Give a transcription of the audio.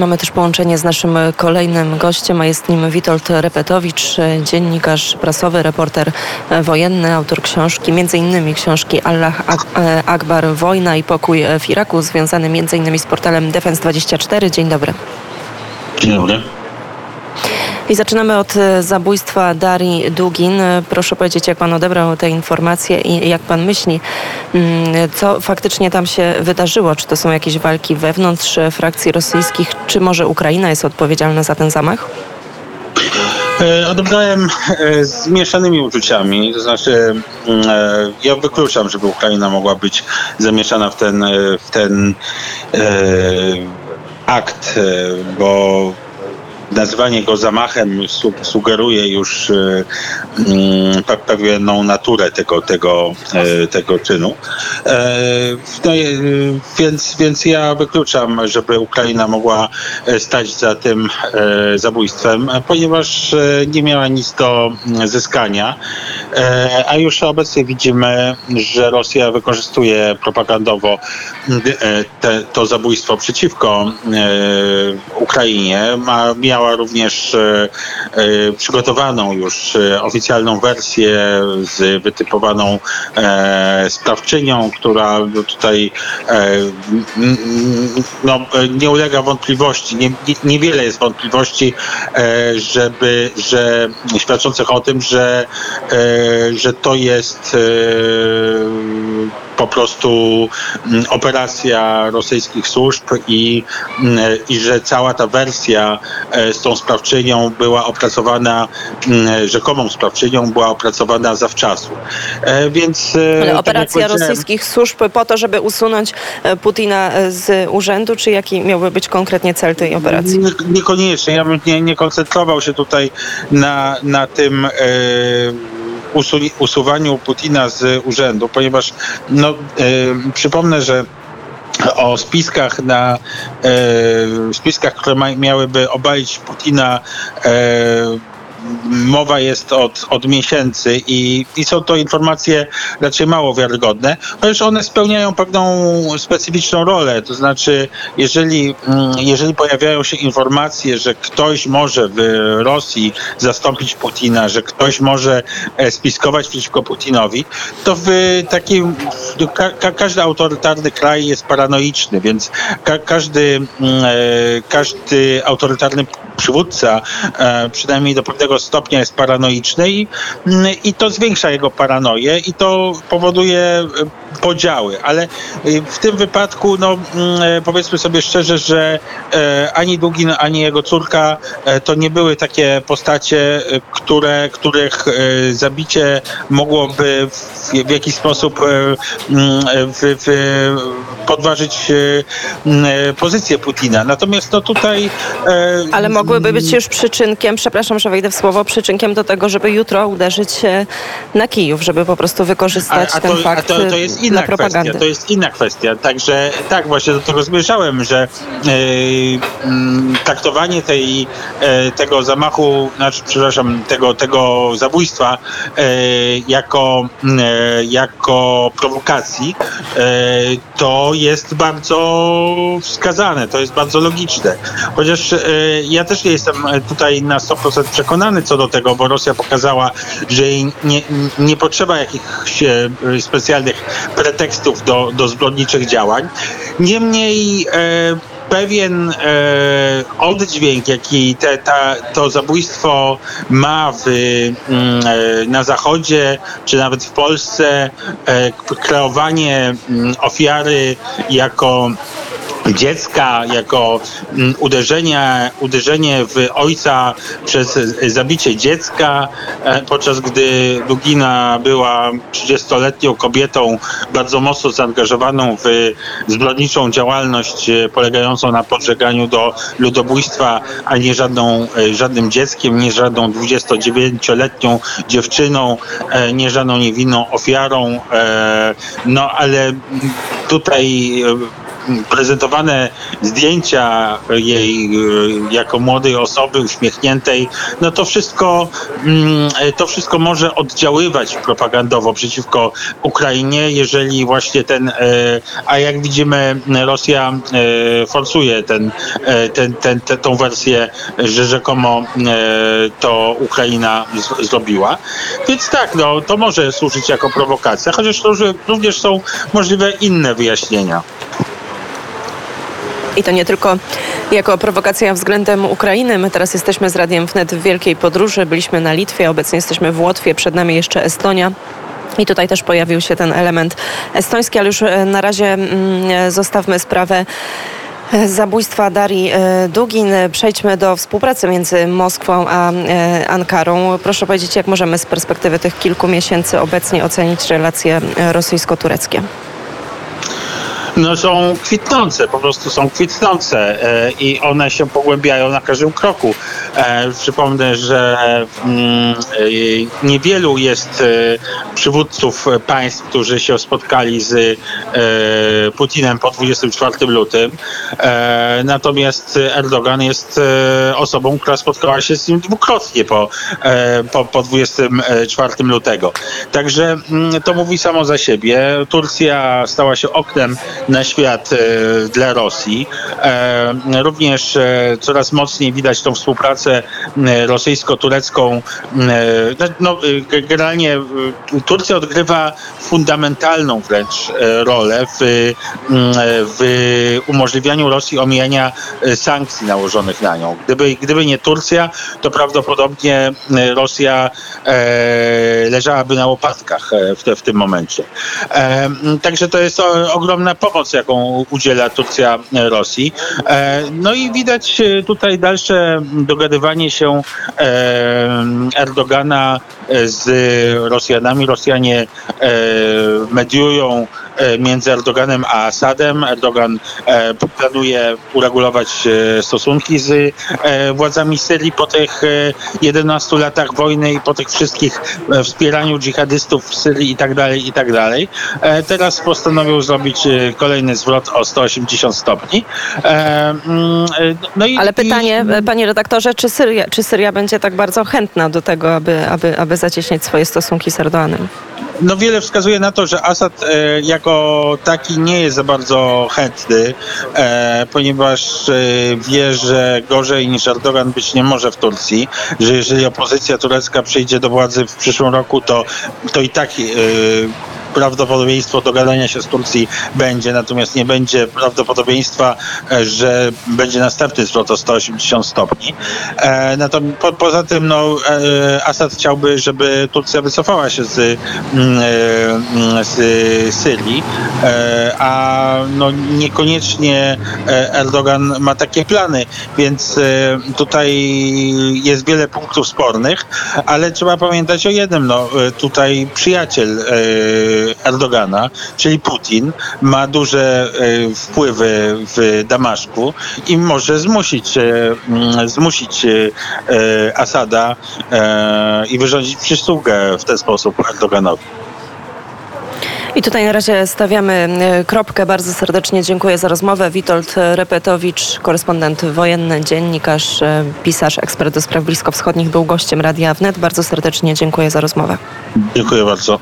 Mamy też połączenie z naszym kolejnym gościem, a jest nim Witold Repetowicz, dziennikarz prasowy, reporter wojenny, autor książki, innymi książki Allah Akbar, Wojna i pokój w Iraku, związany innymi z portalem Defense24. Dzień dobry. Dzień dobry. I zaczynamy od e, zabójstwa Darii Dugin. E, proszę powiedzieć, jak pan odebrał te informacje i jak pan myśli, mm, co faktycznie tam się wydarzyło? Czy to są jakieś walki wewnątrz frakcji rosyjskich, czy może Ukraina jest odpowiedzialna za ten zamach? E, odebrałem z mieszanymi uczuciami, to znaczy mm, ja wykluczam, żeby Ukraina mogła być zamieszana w ten, w ten akt, bo nazwanie go zamachem sugeruje już e, mm, pewną naturę tego, tego, e, tego czynu. E, no, więc, więc ja wykluczam, żeby Ukraina mogła stać za tym zabójstwem, ponieważ nie miała nic do zyskania. A już obecnie widzimy, że Rosja wykorzystuje propagandowo te, to zabójstwo przeciwko Ukrainie. Ma, miała miała również e, e, przygotowaną już e, oficjalną wersję z wytypowaną sprawczynią, która tutaj no, nie ulega wątpliwości, nie, niewiele jest wątpliwości, żeby, że świadczących o tym, że, że to jest po prostu mm, operacja rosyjskich służb i, mm, i że cała ta wersja e, z tą sprawczynią była opracowana, mm, rzekomą sprawczynią była opracowana zawczasu. E, więc... E, Ale tak operacja rosyjskich służb po to, żeby usunąć Putina z urzędu, czy jaki miałby być konkretnie cel tej operacji? Nie, niekoniecznie. Ja bym nie, nie koncentrował się tutaj na, na tym usuwaniu Putina z urzędu, ponieważ no, e, przypomnę, że o spiskach na e, spiskach, które ma, miałyby obalić Putina e, mowa jest od, od miesięcy i, i są to informacje raczej mało wiarygodne, chociaż one spełniają pewną specyficzną rolę. To znaczy, jeżeli, mm, jeżeli pojawiają się informacje, że ktoś może w Rosji zastąpić Putina, że ktoś może e, spiskować przeciwko Putinowi, to w takim ka, ka, każdy autorytarny kraj jest paranoiczny, więc ka, każdy, mm, e, każdy autorytarny przywódca, e, przynajmniej do pewnego stopnia jest paranoiczny i, mm, i to zwiększa jego paranoję i to powoduje e, podziały. Ale e, w tym wypadku, no, mm, powiedzmy sobie szczerze, że ani Dugin, ani jego córka to nie były takie postacie, które, których zabicie mogłoby w, w jakiś sposób mm, w, w, podważyć pozycję Putina. Natomiast to tutaj... Ale mogłyby być już przyczynkiem, przepraszam, że wejdę w słowo, przyczynkiem do tego, żeby jutro uderzyć się na Kijów, żeby po prostu wykorzystać a, a ten to, fakt a to, to jest inna kwestia. To jest inna kwestia. Także tak właśnie do tego zmierzałem, że yy, traktowanie tej, yy, tego zamachu, znaczy, przepraszam, tego, tego zabójstwa yy, jako, jako prowokacji, to jest bardzo wskazane, to jest bardzo logiczne. Chociaż ja też nie jestem tutaj na 100% przekonany co do tego, bo Rosja pokazała, że jej nie, nie potrzeba jakichś e, specjalnych pretekstów do, do zbrodniczych działań. Niemniej e, pewien e, oddźwięk, jaki te, ta, to zabójstwo ma w, mm, e, na Zachodzie, czy nawet w Polsce, e, kreowanie mm, ofiary jako dziecka, jako mm, uderzenie, uderzenie w ojca przez zabicie dziecka, e, podczas gdy Dugina była 30-letnią kobietą bardzo mocno zaangażowaną w zbrodniczą działalność e, polegającą na podżeganiu do ludobójstwa, a nie żadną, e, żadnym dzieckiem, nie żadną 29-letnią dziewczyną, nie żadną niewinną ofiarą. No ale tutaj prezentowane zdjęcia jej jako młodej osoby uśmiechniętej, no to wszystko, mm, to wszystko może oddziaływać propagandowo przeciwko Ukrainie, jeżeli właśnie ten, a jak widzimy, Rosja forsuje ten, ten, ten, ten, tą wersję, że rzekomo to Ukraina z, zrobiła. Więc tak, no, to może służyć jako prowokacja, chociaż również są możliwe inne wyjaśnienia. I to nie tylko jako prowokacja względem Ukrainy. My teraz jesteśmy z Radiem Wnet w wielkiej podróży. Byliśmy na Litwie, obecnie jesteśmy w Łotwie, przed nami jeszcze Estonia. I tutaj też pojawił się ten element estoński, ale już e, na razie mm, zostawmy sprawę zabójstwa Darii e, Dugin. Przejdźmy do współpracy między Moskwą a e, Ankarą. Proszę powiedzieć, jak możemy z perspektywy tych kilku miesięcy obecnie ocenić relacje rosyjsko-tureckie? No, są kwitnące, po prostu są kwitnące e, i one się pogłębiają na każdym kroku. E, przypomnę, że mm, e, niewielu jest przywódców państw, którzy się spotkali z Putinem po 24 lutym. Natomiast Erdogan jest osobą, która spotkała się z nim dwukrotnie po, po, po 24 lutego. Także mm, to mówi samo za siebie. Turcja stała się oknem na świat e, dla Rosji. E, również e, coraz mocniej widać tą współpracę rosyjsko-turecką. No, no generalnie Turcja odgrywa fundamentalną wręcz rolę w, w umożliwianiu Rosji omijania sankcji nałożonych na nią. Gdyby, gdyby nie Turcja, to prawdopodobnie Rosja leżałaby na łopatkach w, te, w tym momencie. Także to jest ogromna pomoc pomoc, jaką udziela Turcja Rosji. E, no i widać e, tutaj dalsze dogadywanie się e, Erdogana z Rosjanami. Rosjanie mediują E, między Erdoganem a Asadem. Erdogan e, planuje uregulować e, stosunki z władzami Syrii po tych 11 latach wojny i po tych wszystkich wspieraniu dżihadystów w Syrii i tak dalej, i tak dalej. Teraz postanowił zrobić kolejny zwrot o 180 stopni. Mm, no i, Ale pytanie, i... panie redaktorze, czy Syria, czy Syria będzie tak bardzo chętna do tego, aby, aby, aby zacieśniać swoje stosunki z Erdoganem? No wiele wskazuje na to, że Assad e, jako taki nie jest za bardzo chętny, e, ponieważ e, wie, że gorzej niż Erdogan być nie może w Turcji, że jeżeli opozycja turecka przyjdzie do władzy w przyszłym roku, to, to i tak prawdopodobieństwo dogadania się z Turcji będzie, natomiast nie będzie prawdopodobieństwa, e, że będzie następny zwrot o 180 stopni. E, natomiast po, poza tym no, e, Assad chciałby, żeby Turcja wycofała się z, mm, z Syrii, a no, niekoniecznie Erdogan ma takie plany, więc tutaj jest wiele punktów spornych, ale trzeba pamiętać o jednym, no, tutaj przyjaciel Erdogana, czyli Putin, ma duże e, wpływy w Damaszku i może zmusić, e, mm, zmusić e, Asada i wyrządzić przysługę w ten sposób Erdoganowi. I tutaj na razie stawiamy kropkę. Bardzo serdecznie dziękuję za rozmowę. Witold Repetowicz, korespondent wojenny, dziennikarz, pisarz, ekspert do spraw bliskowschodnich, był gościem Radia Wnet. Bardzo serdecznie dziękuję za rozmowę. Dziękuję bardzo.